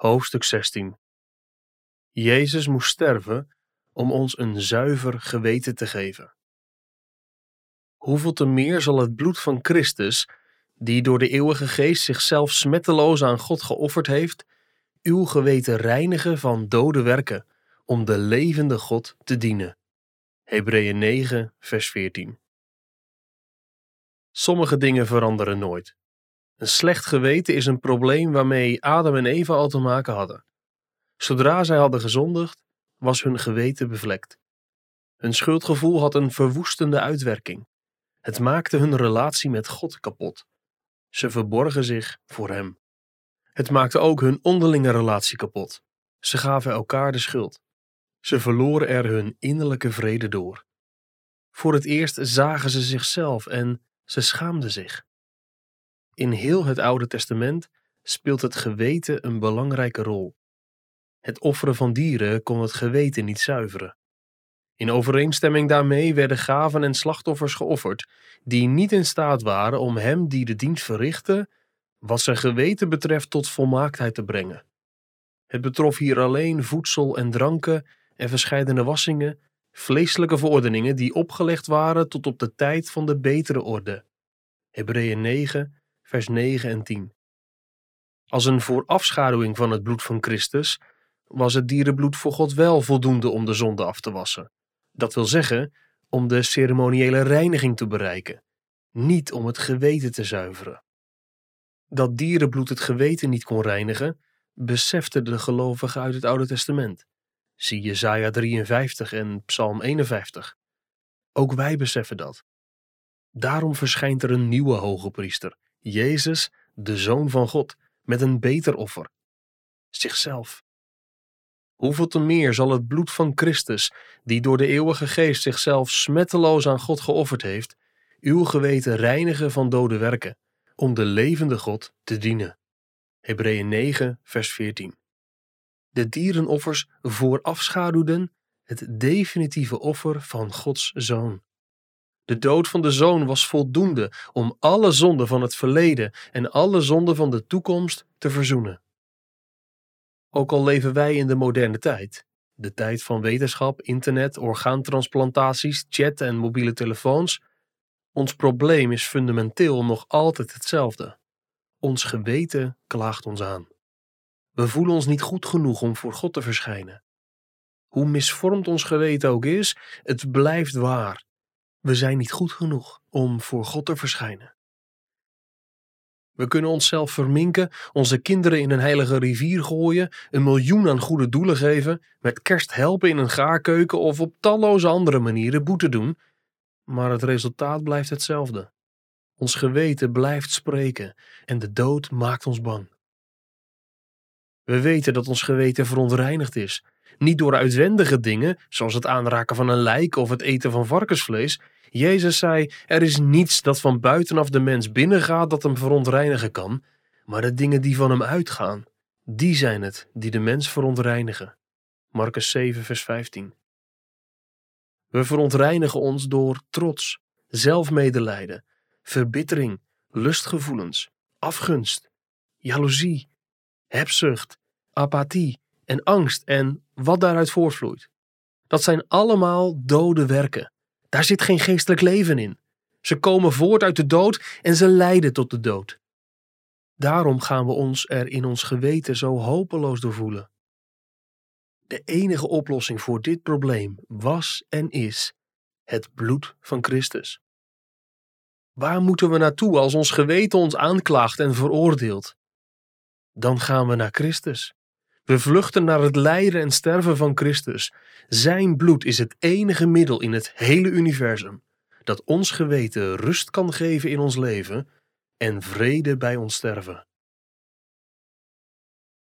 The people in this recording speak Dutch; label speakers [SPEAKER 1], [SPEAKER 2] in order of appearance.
[SPEAKER 1] Hoofdstuk 16 Jezus moest sterven om ons een zuiver geweten te geven. Hoeveel te meer zal het bloed van Christus, die door de eeuwige geest zichzelf smetteloos aan God geofferd heeft, uw geweten reinigen van dode werken, om de levende God te dienen. Hebreeën 9, vers 14. Sommige dingen veranderen nooit. Een slecht geweten is een probleem waarmee Adam en Eva al te maken hadden. Zodra zij hadden gezondigd, was hun geweten bevlekt. Hun schuldgevoel had een verwoestende uitwerking. Het maakte hun relatie met God kapot. Ze verborgen zich voor Hem. Het maakte ook hun onderlinge relatie kapot. Ze gaven elkaar de schuld. Ze verloren er hun innerlijke vrede door. Voor het eerst zagen ze zichzelf en ze schaamden zich. In heel het Oude Testament speelt het geweten een belangrijke rol. Het offeren van dieren kon het geweten niet zuiveren. In overeenstemming daarmee werden gaven en slachtoffers geofferd, die niet in staat waren om hem die de dienst verrichtte, wat zijn geweten betreft, tot volmaaktheid te brengen. Het betrof hier alleen voedsel en dranken en verscheidene wassingen, vleeselijke verordeningen die opgelegd waren tot op de tijd van de betere orde. Hebreeën 9, vers 9 en 10. Als een voorafschaduwing van het bloed van Christus was het dierenbloed voor God wel voldoende om de zonde af te wassen. Dat wil zeggen, om de ceremoniële reiniging te bereiken, niet om het geweten te zuiveren. Dat dierenbloed het geweten niet kon reinigen, beseften de gelovigen uit het Oude Testament. Zie Jesaja 53 en Psalm 51. Ook wij beseffen dat. Daarom verschijnt er een nieuwe hoge priester, Jezus, de Zoon van God, met een beter offer. Zichzelf. Hoeveel te meer zal het bloed van Christus, die door de eeuwige geest zichzelf smetteloos aan God geofferd heeft, uw geweten reinigen van dode werken, om de levende God te dienen. Hebreeën 9, vers 14. De dierenoffers voorafschaduwden het definitieve offer van Gods Zoon. De dood van de zoon was voldoende om alle zonden van het verleden en alle zonden van de toekomst te verzoenen. Ook al leven wij in de moderne tijd, de tijd van wetenschap, internet, orgaantransplantaties, chat en mobiele telefoons, ons probleem is fundamenteel nog altijd hetzelfde. Ons geweten klaagt ons aan. We voelen ons niet goed genoeg om voor God te verschijnen. Hoe misvormd ons geweten ook is, het blijft waar we zijn niet goed genoeg om voor God te verschijnen. We kunnen onszelf verminken, onze kinderen in een heilige rivier gooien, een miljoen aan goede doelen geven, met kerst helpen in een gaarkeuken of op talloze andere manieren boete doen, maar het resultaat blijft hetzelfde. Ons geweten blijft spreken en de dood maakt ons bang. We weten dat ons geweten verontreinigd is niet door uitwendige dingen, zoals het aanraken van een lijk of het eten van varkensvlees. Jezus zei: Er is niets dat van buitenaf de mens binnengaat dat hem verontreinigen kan, maar de dingen die van hem uitgaan, die zijn het die de mens verontreinigen. Marcus 7, vers 15. We verontreinigen ons door trots, zelfmedelijden, verbittering, lustgevoelens, afgunst, jaloezie, hebzucht, apathie en angst en wat daaruit voortvloeit. Dat zijn allemaal dode werken. Daar zit geen geestelijk leven in. Ze komen voort uit de dood en ze leiden tot de dood. Daarom gaan we ons er in ons geweten zo hopeloos door voelen. De enige oplossing voor dit probleem was en is het bloed van Christus. Waar moeten we naartoe als ons geweten ons aanklaagt en veroordeelt? Dan gaan we naar Christus. We vluchten naar het lijden en sterven van Christus. Zijn bloed is het enige middel in het hele universum dat ons geweten rust kan geven in ons leven en vrede bij ons sterven.